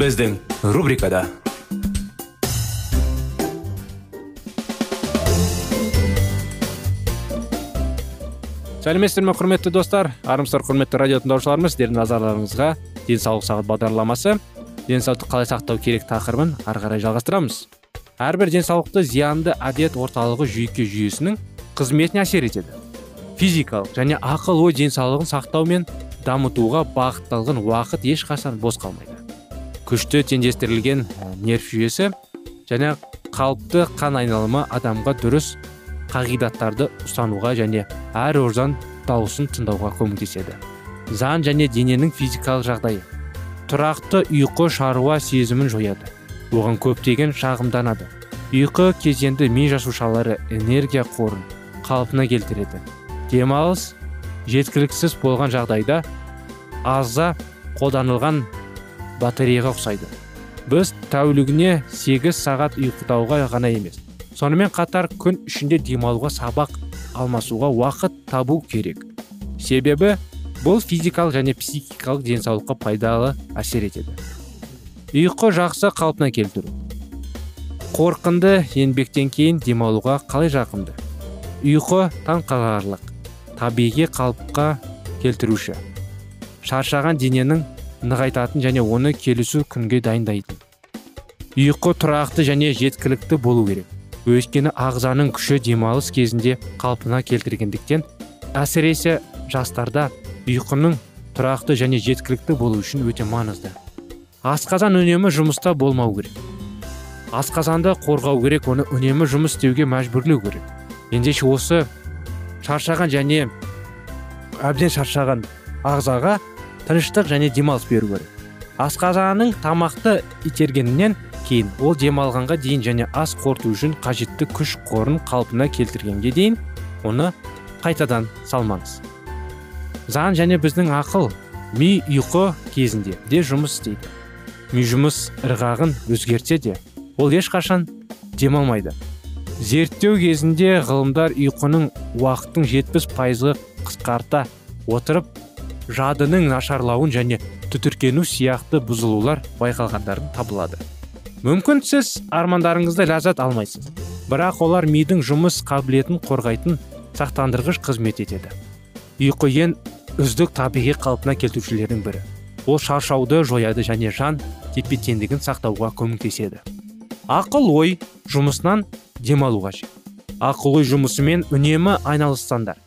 Біздің рубрикада сәлеметсіздер ме құрметті достар армысыздар құрметті радио тыңдаушыларымыз сіздердің назарларыңызға денсаулық сағат бағдарламасы денсаулықты қалай сақтау керек тақырыбын ары қарай жалғастырамыз әрбір денсаулықты зиянды әдет орталығы жүйке жүйесінің қызметіне әсер етеді физикалық және ақыл ой денсаулығын сақтау мен дамытуға бағытталған уақыт ешқашан бос қалмайды күшті теңдестірілген нерв жүйесі және қалыпты қан айналымы адамға дұрыс қағидаттарды ұстануға және әр ождан дауысын тыңдауға көмектеседі. Жан және дененің физикалық жағдайы. Тұрақты ұйқы шаруа сезімін жояды. Оған көптеген шағымданады. Ұйқы кезенді ми жасушалары энергия қорын қалпына келтіреді. Демалыс жеткіліксіз болған жағдайда аза қолданылған батареяға ұқсайды. Біз тәулігіне 8 сағат ұйықтауға ғана емес сонымен қатар күн ішінде демалуға сабақ алмасуға уақыт табу керек. Себебі бұл физикалық және психикалық денсаулыққа пайдалы әсер етеді. Ұйқы жақсы қалпына келтіру. Қорқынды еңбектен кейін демалуға қалай жақынды? Ұйқы таңқаларлық табиғи қалыпқа келтіруші. Шаршаған дененің нығайтатын және оны келісу күнге дайындайтын. Ұйқы тұрақты және жеткілікті болу керек. Өйткені ағзаның күші демалыс кезінде қалпына келтіргендіктен әсіресе жастарда ұйқының тұрақты және жеткілікті болу үшін өте маңызды. Асқазан үнемі жұмыста болмау керек. Асқазанды қорғау керек оны үнемі жұмыс істеуге мәжбүрлеу керек. Ендеше осы шаршаған және әбден шаршаған ағзаға тыныштық және демалыс беру керек. Асқазанның тамақты itергенінен кейін ол демалғанға дейін және ас қорыту үшін қажетті күш қорын қалпына келтіргенге дейін оны қайтадан салмаңыз. Жан және біздің ақыл ми ұйқы кезінде де жұмыс істейді. Ми жұмыс ырғағын өзгертсе де ол ешқашан демалмайды. Зерттеу кезінде ғылымдар ұйқының уақытын 70 пайызға қысқарта отырып жадының нашарлауын және түтіркену сияқты бұзылулар байқалғандарын табылады. Мүмкін сіз армандарыңызды ләззат алмайсыз бірақ олар мидың жұмыс қабілетін қорғайтын сақтандырғыш қызмет етеді. Ұйқы ең үздік табиғи қалпына келтірушілердің бірі. Ол шаршауды жояды және жан тепе теңдігін сақтауға көмектеседі. Ақыл ой жұмысынан демалу қажет ақыл ой жұмысымен үнемі айналыссаңдар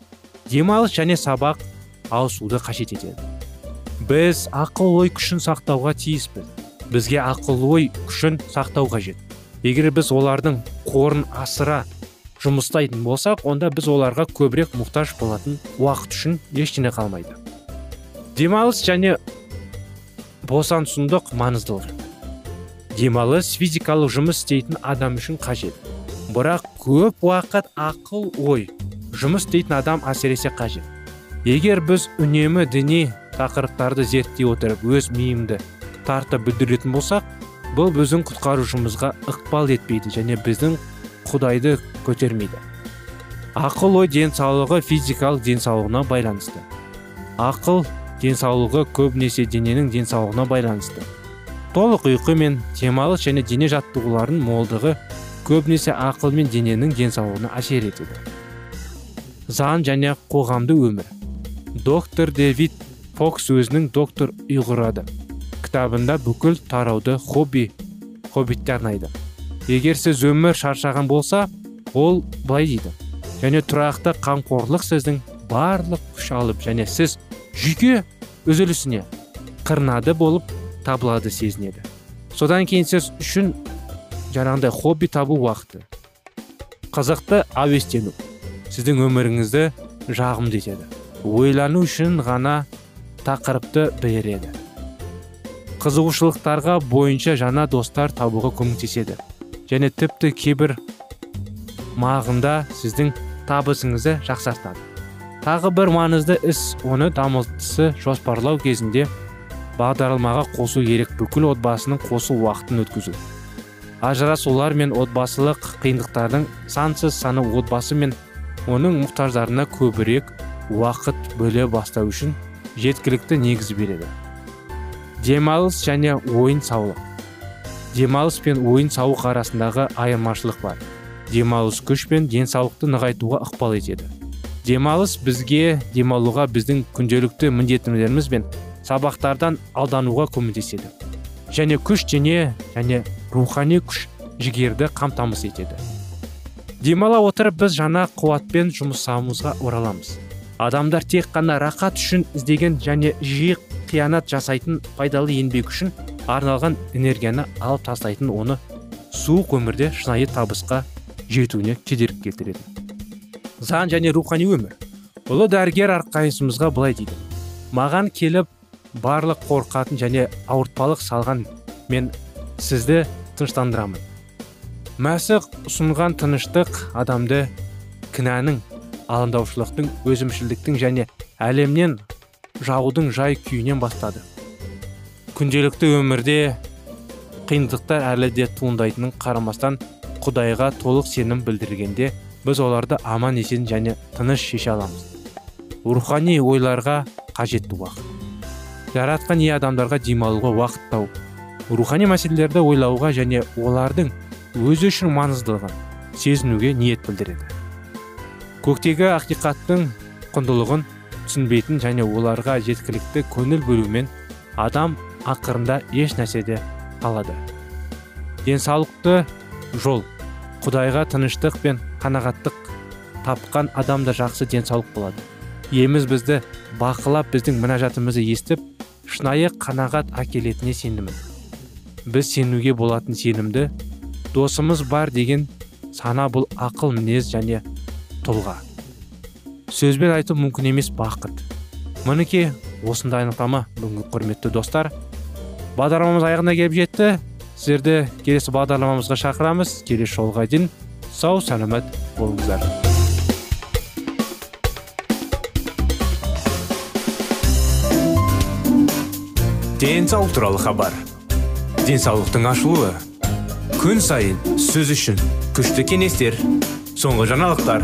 демалыс және сабақ ауысуды қажет етеді. Біз ақыл ой күшін сақтауға тиіспіз. Бізге ақыл ой күшін сақтау қажет. Егер біз олардың қорын асыра жұмыстайтын болсақ онда біз оларға көбірек мұқтаж болатын уақыт үшін ештеңе қалмайды. Демалыс және босаңсындық маңыздылығы. Демалыс физикалық жұмыс істейтін адам үшін қажет. Бірақ көп уақыт ақыл ой жұмыс істейтін адам әсіресе қажет. Егер біз үнемі діни тақырыптарды зерттей отырып өз миымды тартып бүлдіретін болсақ бұл біздің құтқарушымызға ықпал етпейді және біздің құдайды көтермейді. Ақыл ой денсаулығы физикалық денсаулығына байланысты. Ақыл денсаулығы көбінесе дененің денсаулығына байланысты. Толық ұйқы мен демалыс және дене жаттығуларының молдығы көбінесе ақыл мен дененің денсаулығына әсер етеді. Заң және қоғамды өмір. Доктор дэвид фокс өзінің доктор ұйғырады. Кітабында бүкіл тарауды хобби хоббитке арнайды. Егер сіз өмір шаршаған болса ол былай дейді. Және тұрақты қамқорлық сіздің барлық күш алып және сіз жүйке үзілісіне қырнады болып табылады сезінеді. Содан кейін сіз үшін жаңағындай хобби табу уақыты. Қызықты әуестену. Сіздің өміріңізді жағымды етеді. Ойлану үшін ғана тақырыпты береді. Қызығушылықтарға бойынша жаңа достар табуға көмектеседі. Және тіпті кейбір мағында сіздің табысыңызды жақсартады. Тағы бір маңызды іс оны дамытысы жоспарлау кезінде бағдарламаға қосу керек. Бүкіл отбасының қосу уақытын өткізу. Ажырасулар мен отбасылық қиындықтардың сансыз саны отбасы мен оның мұқтаждарына көбірек уақыт бөле бастау үшін жеткілікті негіз береді. Демалыс және ойын сауық. Демалыс пен ойын сауық арасындағы айырмашылық бар. Демалыс күш пен денсаулықты нығайтуға ықпал етеді. Демалыс бізге демалуға біздің күнделікті міндеттемелеріміз бен сабақтардан алдануға көмектеседі. Және күш дене және рухани күш жігерді қамтамасыз етеді. Демала отырып біз жаңа қуатпен жұмысымызға ораламыз. Адамдар тек қана рақат үшін іздеген және жиі қиянат жасайтын пайдалы еңбек үшін арналған энергияны алып тастайтын оны суық өмірде шынайы табысқа жетуіне кедергі келтіреді. Заң және рухани өмір. Ұлы дәрігер әрқайсымызға былай дейді. Маған келіп барлық қорқатын және ауыртпалық салған мен сізді тыныштандырамын. Мәсіх ұсынған тыныштық адамды кінәнің алаңдаушылықтың өзімшілдіктің және әлемнен жағудың жай күйінен бастады. Күнделікті өмірде қиындықтар әлі де туындайтынын қарамастан құдайға толық сенім білдіргенде біз оларды аман есен және тыныш шеше аламыз. Рухани ойларға қажетті уақыт. Жаратқан ие адамдарға демалуға уақыт тауып рухани мәселелерді ойлауға және олардың өзі үшін маңыздылығын сезінуге ниет білдіреді. Көктегі ақиқаттың құндылығын түсінбейтін және оларға жеткілікті көңіл бөлумен адам ақырында еш нәрседе қалады. Денсаулықты жол құдайға тыныштық пен қанағаттық тапқан адамда жақсы денсаулық болады. Еміз бізді бақылап біздің мінәжатымызды естіп шынайы қанағат әкелетіне сенімін. Біз сенуге болатын сенімді досымыз бар деген сана бұл ақыл мінез және тұлға. Сөзбен айту мүмкін емес бақыт. Мінекей осындай анықтама. Бүгінгі құрметті достар бағдарламамыз аяғына келіп жетті. Сіздерді келесі бағдарламамызға шақырамыз. Келесі жолға дейін сау сәлемет болыңыздар. Денсаулық туралы хабар. Денсаулықтың ашылуы. Күн сайын сөз үшін күшті кеңестер соңғы жаңалықтар.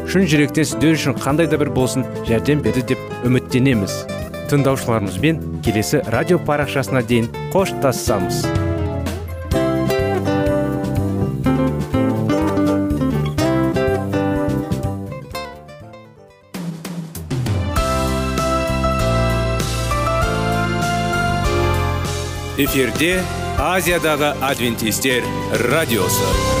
шын жүректен сіздер үшін қандай да бір болсын жәрдем берді деп үміттенеміз. Тыңдаушыларымызбен келесі радио парақшасына дейін қоштассамыз эфирде азиядағы адвентистер радиосы.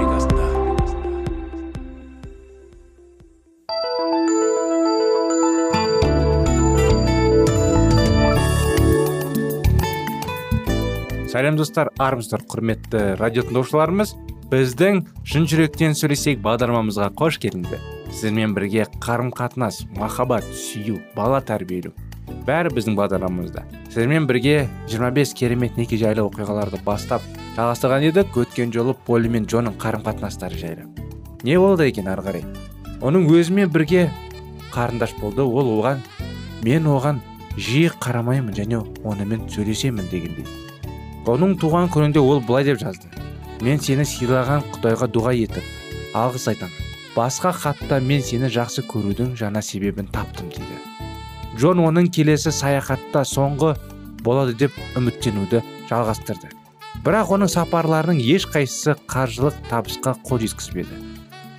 Сәлем достар. Армысыздар құрметті радио тыңдаушыларымыз. Біздің шын жүректен сөйлесейік бағдарламамызға қош келдіңіздер. Сіздермен бірге қарым қатынас махаббат сүю бала тәрбиелеу бәрі біздің бағдарламамызда. Сіздермен бірге 25 керемет неке жайлы оқиғаларды бастап жалғастырған едік. Өткен жолы поли мен джонның қарым қатынастары жайлы. Не болды екен ары қарай? Оның өзімен бірге қарындаш болды. Ол оған мен оған жиі қарамаймын және онымен сөйлесемін дегендей. Оның туған күнінде ол былай деп жазды. Мен сені сыйлаған құдайға дұға етіп алғыс айтамын басқа хатта мен сені жақсы көрудің жаңа себебін таптым дейді. Джон оның келесі саяхатта соңғы болады деп үміттенуді жалғастырды. Бірақ оның сапарларының ешқайсысы қаржылық табысқа қол жеткізбеді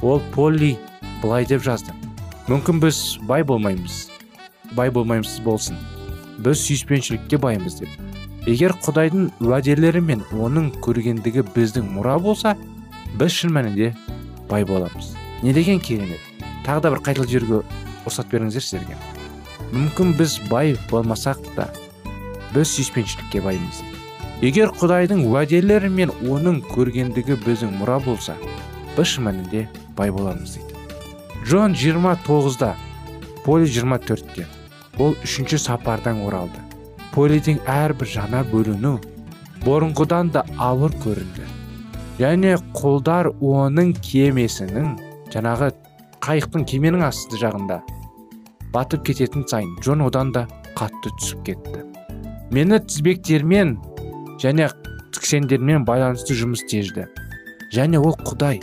ол полли былай деп жазды. Мүмкін біз бай болмаймыз бай болмаймыз болсын. Біз сүйіспеншілікке баймыз деп. Егер құдайдың уәделері мен оның көргендігі біздің мұра болса біз шын мәнінде бай боламыз. Не деген керемет? Тағы да бір қайталап жіберуге рұқсат беріңіздер сіздерге. Мүмкін біз бай болмасақ та біз сүйіспеншілікке баймыз егер құдайдың уәделері мен оның көргендігі біздің мұра болса біз шын мәнінде бай боламыз дейді. Джон 29-да поли 24-те ол үшінші сапардан оралды. Полидің әрбір жаңа бөліну бұрынғыдан да ауыр көрінді. Және құлдар оның кемесінің жаңағы қайықтың кеменің асты жағында батып кететін сайын джон одан да қатты түсіп кетті. Мені тізбектермен және тіксендермен байланысты жұмыс тежді. Және ол құдай.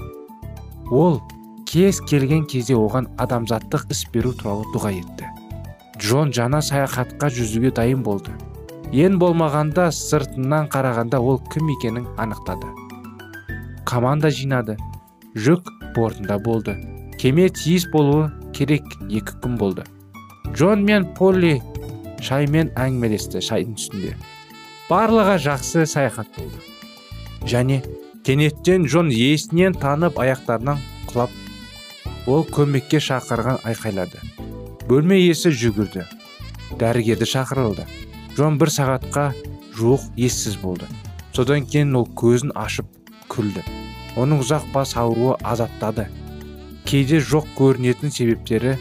Ол кез келген кезде оған адамзаттық іс беру туралы дұға етті. Джон жаңа саяхатқа жүзуге дайын болды. Ең болмағанда сыртынан қарағанда ол кім екенін анықтады. Команда жинады. Жүк бортында болды. Кеме тиіс болуы керек екі күн болды. Джон мен полли шаймен әңгімелесті шайдың үстінде. Барлығы жақсы саяхат болды. Және кенеттен джон есінен танып аяқтарынан құлап ол көмекке шақырған айқайлады. Бөлме иесі жүгірді. Дәрігерді шақырылды. Джон бір сағатқа жуық ессіз болды. Содан кейін ол көзін ашып күлді. Оның ұзақ бас ауруы азаптады. Кейде жоқ көрінетін себептері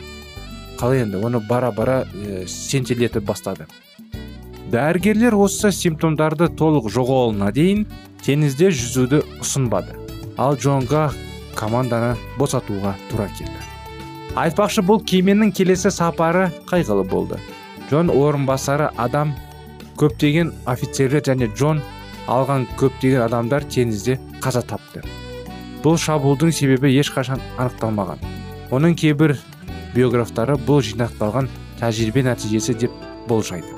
қалай енді? Оны бара бара ә, бастады. Дәрігерлер осы симптомдарды толық жоғалуына дейін теңізде жүзуді ұсынбады. Ал джонға команданы босатуға тура келді. Айтпақшы бұл кеменің келесі сапары қайғылы болды. Джон орынбасары адам көптеген офицерлер және джон алған көптеген адамдар теңізде қаза тапты. Бұл шабуылдың себебі ешқашан анықталмаған. Оның кейбір биографтары бұл жинақталған тәжірибе нәтижесі деп болжайды.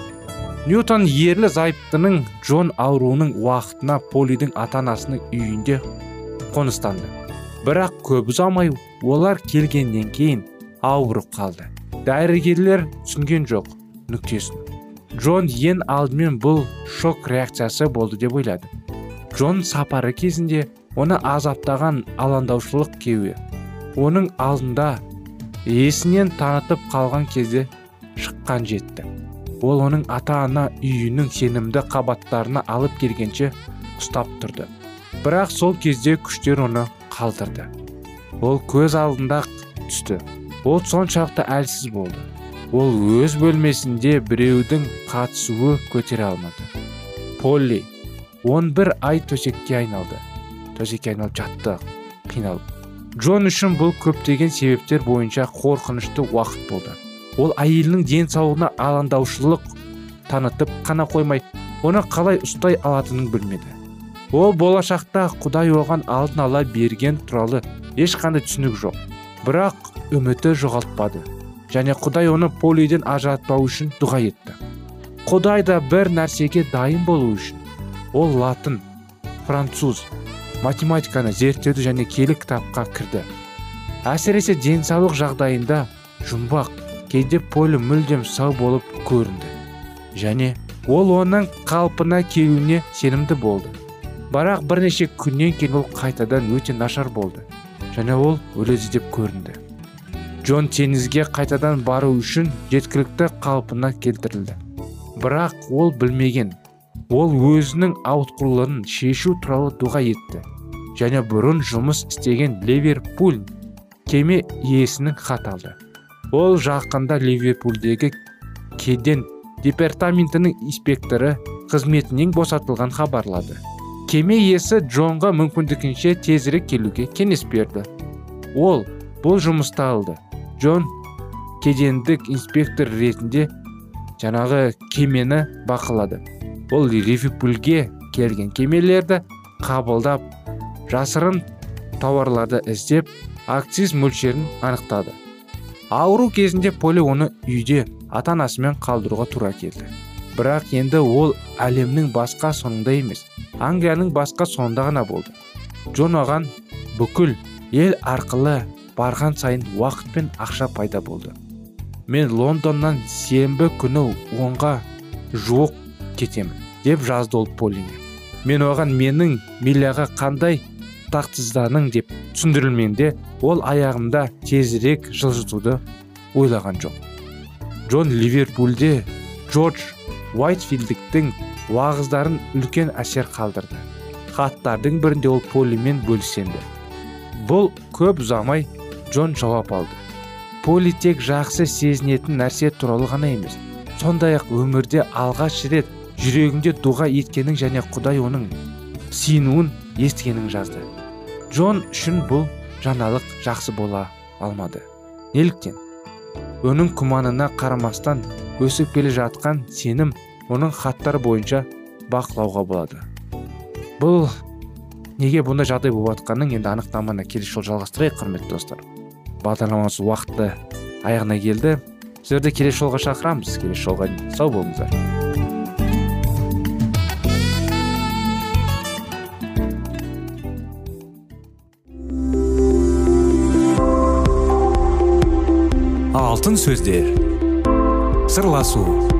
Ньютон ерлі зайыптының джон ауруының уақытына полидің ата анасының үйінде қоныстанды. Бірақ көп ұзамай олар келгеннен кейін ауырып қалды. Дәрігерлер түсінген жоқ нүктесін. Джон ең алдымен бұл шок реакциясы болды деп ойлады. Джон сапары кезінде оны азаптаған алаңдаушылық кеуе. Оның алдында есінен танытып қалған кезде шыққан жетті. Ол оның ата ана үйінің сенімді қабаттарына алып келгенше ұстап тұрды. Бірақ сол кезде күштер оны қалдырды. Ол көз алдында түсті. Ол соншалықты әлсіз болды. Ол өз бөлмесінде біреудің қатысуы көтере алмады. Полли 11 ай төсекке айналды. Төсекке айналып жатты қиналып. Джон үшін бұл көптеген себептер бойынша қорқынышты уақыт болды. Ол әйелінің денсаулығына алаңдаушылық танытып қана қоймай оны қалай ұстай алатынын білмеді. Ол болашақта құдай оған алдын ала берген туралы ешқандай түсінік жоқ. Бірақ үміті жоғалтпады. Және құдай оны полиден ажыратпау үшін дұға етті. Құдай да бір нәрсеге дайын болу үшін ол латын француз математиканы зерттеуді және келі кітапқа кірді. Әсіресе денсаулық жағдайында жұмбақ кейде полі мүлдем сау болып көрінді. Және ол оның қалпына келуіне сенімді болды. Бірақ бірнеше күннен кейін ол қайтадан өте нашар болды. Және ол өледі деп көрінді. Джон теңізге қайтадан бару үшін жеткілікті қалпына келтірілді. Бірақ ол білмеген. Ол өзінің ауытқуларын шешу туралы дұға етті. Және бұрын жұмыс істеген ливерпуль кеме иесінің хат алды. Ол жақында ливерпульдегі кеден департаментінің инспекторы қызметінен босатылған хабарлады. Кеме иесі джонға мүмкіндігінше тезірек келуге кеңес берді. Ол бұл жұмысты алды. Джон кедендік инспектор ретінде жаңағы кемені бақылады. Ол ливерпульге келген кемелерді қабылдап жасырын тауарларды іздеп акциз мөлшерін анықтады. Ауру кезінде поли оны үйде ата анасымен қалдыруға тура келді. Бірақ енді ол әлемнің басқа соңында емес англияның басқа соңында ғана болды. Джон оған бүкіл ел арқылы барған сайын уақыт пен ақша пайда болды. Мен лондоннан сенбі күні онға жуық кетемін деп жазды ол полине. Мен оған менің миляға қандай тақтызданың деп түсіндірілмеңде ол аяғымда тезірек жылжытуды ойлаған жоқ. Джон ливерпульде джордж уайтфилдіктің уағыздарын үлкен әсер қалдырды. Хаттардың бірінде ол полимен бөлісенді. Бұл көп ұзамай джон жауап алды. Поли тек жақсы сезінетін нәрсе туралы ғана емес сондай ақ өмірде алғаш рет жүрегінде дұға еткенін және құдай оның сиынуын естігенін жазды. Джон үшін бұл жаңалық жақсы бола алмады. Неліктен? Оның күманына қарамастан өсіп келе жатқан сенім оның хаттар бойынша бақылауға болады бұл неге бұндай жағдай болып жатқанын енді анықтаманы келесі жолы жалғастырайық құрметті достар бағдарламамыз уақыты аяғына келді сіздерді келесі жолға шақырамыз келесі жолға сау болыңыздар алтын сөздер сырласу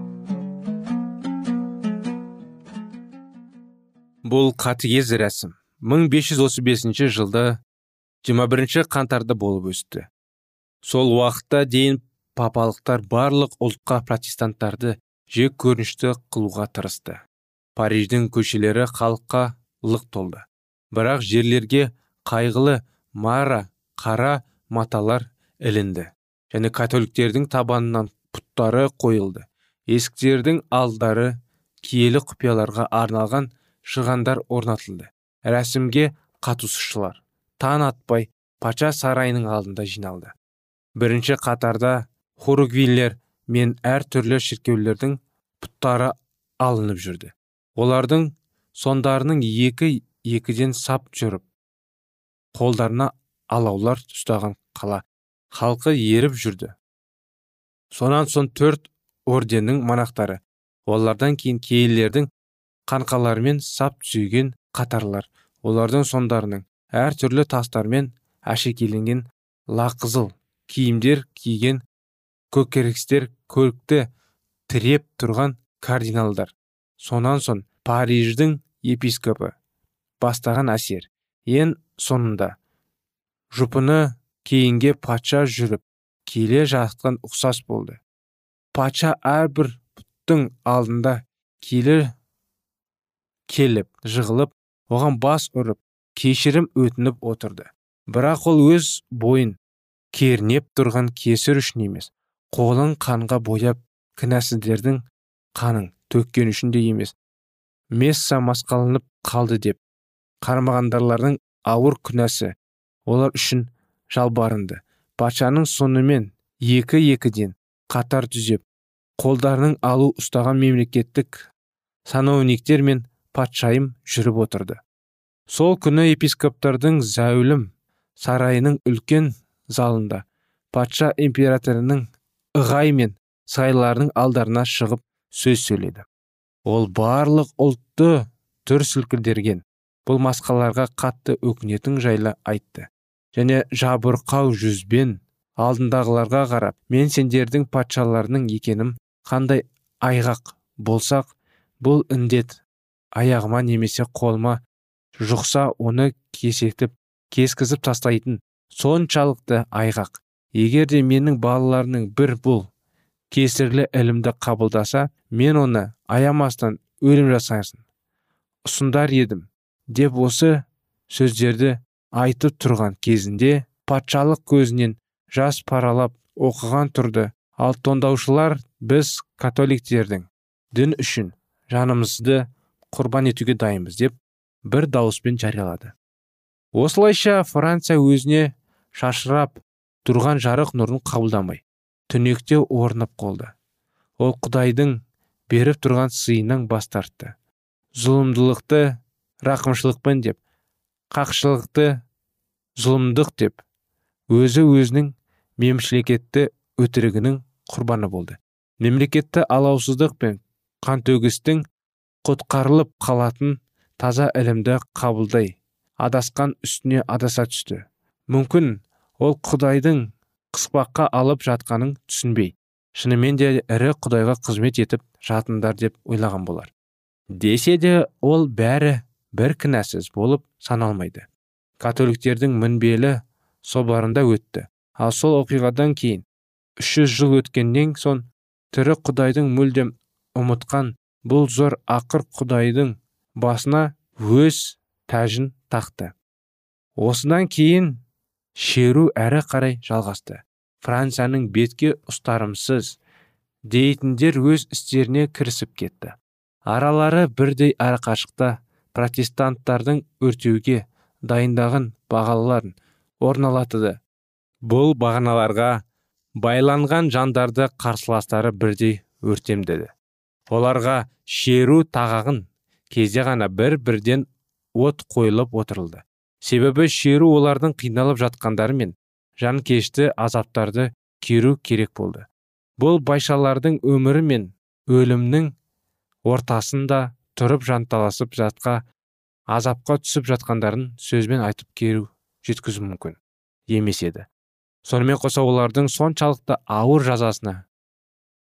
Бұл қатыгез рәсім. 1535 жылда 21 қаңтарда болып өсті. Сол уақытта дейін папалықтар барлық ұлтқа протестанттарды жек көрінішті қылуға тырысты. Париждің көшелері халыққа лық толды. Бірақ жерлерге қайғылы мара қара маталар ілінді. Және католиктердің табанынан пұттары қойылды. Есіктердің алдары киелі құпияларға арналған шығандар орнатылды. Рәсімге қатысушылар. Таң атпай патша сарайының алдында жиналды. Бірінші қатарда хоругвиллер мен әр түрлі шіркеулердің пұттары алынып жүрді. Олардың сондарының екі екіден сап жүріп қолдарына алаулар ұстаған қала халқы еріп жүрді. Сонан соң төрт орденнің монахтары олардан кейін киелердің қанқаларымен сап түзеген қатарлар. Олардың сондарының әр түрлі тастармен әшекейленген лақызыл киімдер киген көкерекстер көрікті тіреп тұрған кардиналдар. Сонан соң париждің епископы бастаған әсер. Ең соңында жұпыны кейінге патша жүріп келе жатқан ұқсас болды. Патша әрбір бұттың алдында келі келіп жығылып оған бас ұрып кешірім өтініп отырды. Бірақ ол өз бойын кернеп тұрған кесір үшін емес қолын қанға бояп кінәсіздердің қанын төккен үшін де емес месса масқаланып қалды деп қармағандарлардың ауыр күнәсі олар үшін жалбарынды. Патшаның сонымен екі екіден қатар түзеп қолдарының алу ұстаған мемлекеттік сановниктер мен патшайым жүріп отырды. Сол күні епископтардың зәулім сарайының үлкен залында патша императорының ығай мен сайларының алдарына шығып сөз сөйледі. Ол барлық ұлтты дүр сілкіндірген бұл масқаларға қатты өкінетін жайлы айтты. Және жабырқау жүзбен алдындағыларға қарап мен сендердің патшаларының екенім қандай айғақ болсақ бұл індет аяғыма немесе қолыма жұқса оны кесетіп кескізіп тастайтын соншалықты айғақ. Егер де менің балаларының бір бұл кесірлі ілімді қабылдаса мен оны аямастан өлім жасасын ұсындар едім деп осы сөздерді айтып тұрған кезінде патшалық көзінен жас паралап оқыған тұрды. Ал тондаушылар біз католиктердің дін үшін жанымызды құрбан етуге дайынбыз деп бір дауыспен жариялады. Осылайша франция өзіне шашырап тұрған жарық нұрын қабылдамай түнекте орнып қолды ол құдайдың беріп тұрған сыйынан бас тартты. Зұлымдылықты рақымшылықпен деп қақшылықты зұлымдық деп өзі өзінің мемлекетті өтірігінің құрбаны болды. Мемлекетті алаусыздық пен қантөгістің құтқарылып қалатын таза ілімді қабылдай адасқан үстіне адаса түсті. Мүмкін ол құдайдың қыспаққа алып жатқанын түсінбей шынымен де ірі құдайға қызмет етіп жатындар деп ойлаған болар. Десе де ол бәрі бір кінәсіз болып саналмайды. Католиктердің мінбелі собарында өтті. Ал сол оқиғадан кейін 300 жыл өткеннен соң тірі құдайдың мүлдем ұмытқан бұл зор ақыр құдайдың басына өз тәжін тақты. Осыдан кейін шеру әрі қарай жалғасты. Францияның бетке ұстарымсыз дейтіндер өз істеріне кірісіп кетті. Аралары бірдей арақашықта протестанттардың өртеуге дайындаған бағаларын орналатыды бұл бағаналарға байланған жандарды қарсыластары бірдей өртемдеді. Оларға шеру тағағын. Кезде ғана бір бірден от қойылып отырылды. Себебі шеру олардың қиналып жатқандары мен жанкешті азаптарды керу керек болды. Бұл байшалардың өмірі мен өлімнің ортасында тұрып жанталасып жатқа азапқа түсіп жатқандарын сөзбен айтып керу жеткізу мүмкін емес еді. Сонымен қоса олардың соншалықты ауыр жазасына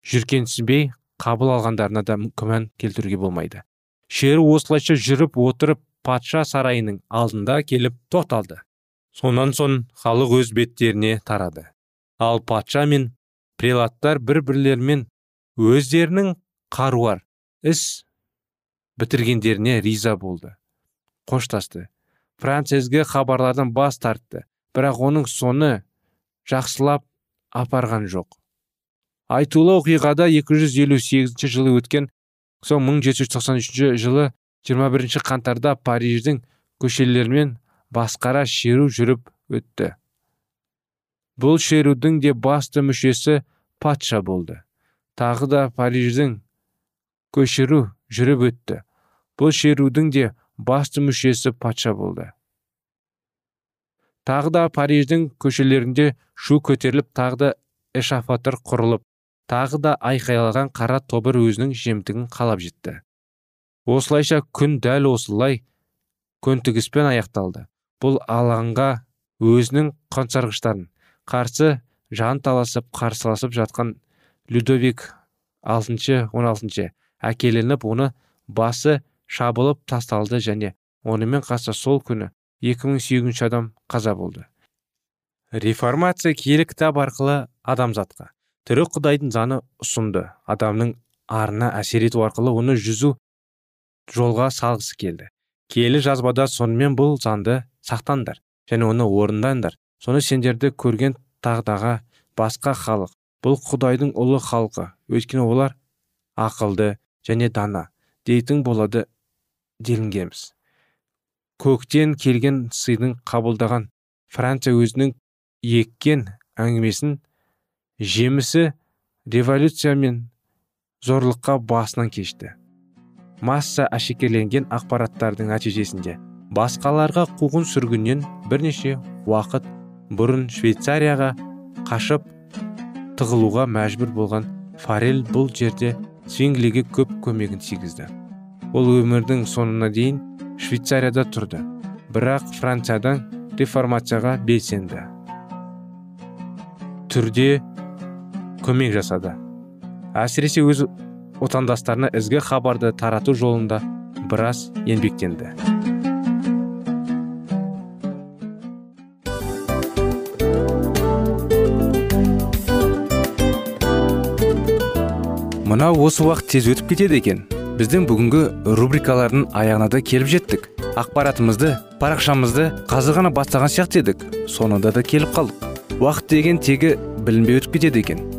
жүркенсінбей қабыл алғандарына да күмән келтіруге болмайды. Шеру осылайша жүріп отырып патша сарайының алдында келіп тоқталды. Сонан соң халық өз беттеріне тарады. Ал патша мен прелаттар бір бірлерімен өздерінің қаруар іс бітіргендеріне риза болды. Қоштасты. Франциясге хабарлардан бас тартты. Бірақ оның соны жақсылап апарған жоқ. Айтулы оқиғада 258 жылы өткен соң 1793 жылы 21 қаңтарда париждің көшелерімен басқара шеру жүріп өтті. Бұл шерудің де басты мүшесі патша болды. Тағы да париждің көшіру жүріп өтті. Бұл шерудің де басты мүшесі патша болды. Тағы да париждің көшелерінде шу көтеріліп тағы да эшафаттар құрылып тағы да айқайлаған қара тобыр өзінің жемтігін қалап жетті. Осылайша күн дәл осылай көнтігіспен аяқталды. Бұл алаңға өзінің қансарғыштарын қарсы жан таласып қарсыласып жатқан людовик алтыншы он алтыншы әкелініп оны басы шабылып тасталды және онымен қаса сол күні 2008 адам қаза болды. Реформация киелі кітап арқылы адамзатқа. Тірі құдайдың заны ұсынды. Адамның арына әсер ету арқылы оны жүзу жолға салғысы келді. Киелі жазбада сонымен бұл заңды сақтаңдар және оны орындаңдар. Соны сендерді көрген тағдаға басқа халық бұл құдайдың ұлы халқы өйткені олар ақылды және дана. Дейтін болады делінгенбіз көктен келген сыйдың қабылдаған франция өзінің еккен әңгімесін жемісі революция мен зорлыққа басынан кешті. Масса әшекерленген ақпараттардың нәтижесінде басқаларға қуғын сүргіннен бірнеше уақыт бұрын швейцарияға қашып тығылуға мәжбүр болған фарель бұл жерде свинглиге көп көмегін тигізді. Ол өмірдің соңына дейін швейцарияда тұрды бірақ франциядан реформацияға белсенді. Түрде көмек жасады. Әсіресе өз отандастарына ізгі хабарды тарату жолында біраз еңбектенді. Мынау осы уақыт тез өтіп кетеді екен. Біздің бүгінгі рубрикалардың аяғына да келіп жеттік. Ақпаратымызды парақшамызды қазір ғана бастаған сияқты едік. Соңында да келіп қалдық. Уақыт деген тегі білінбей өтіп кетеді екен.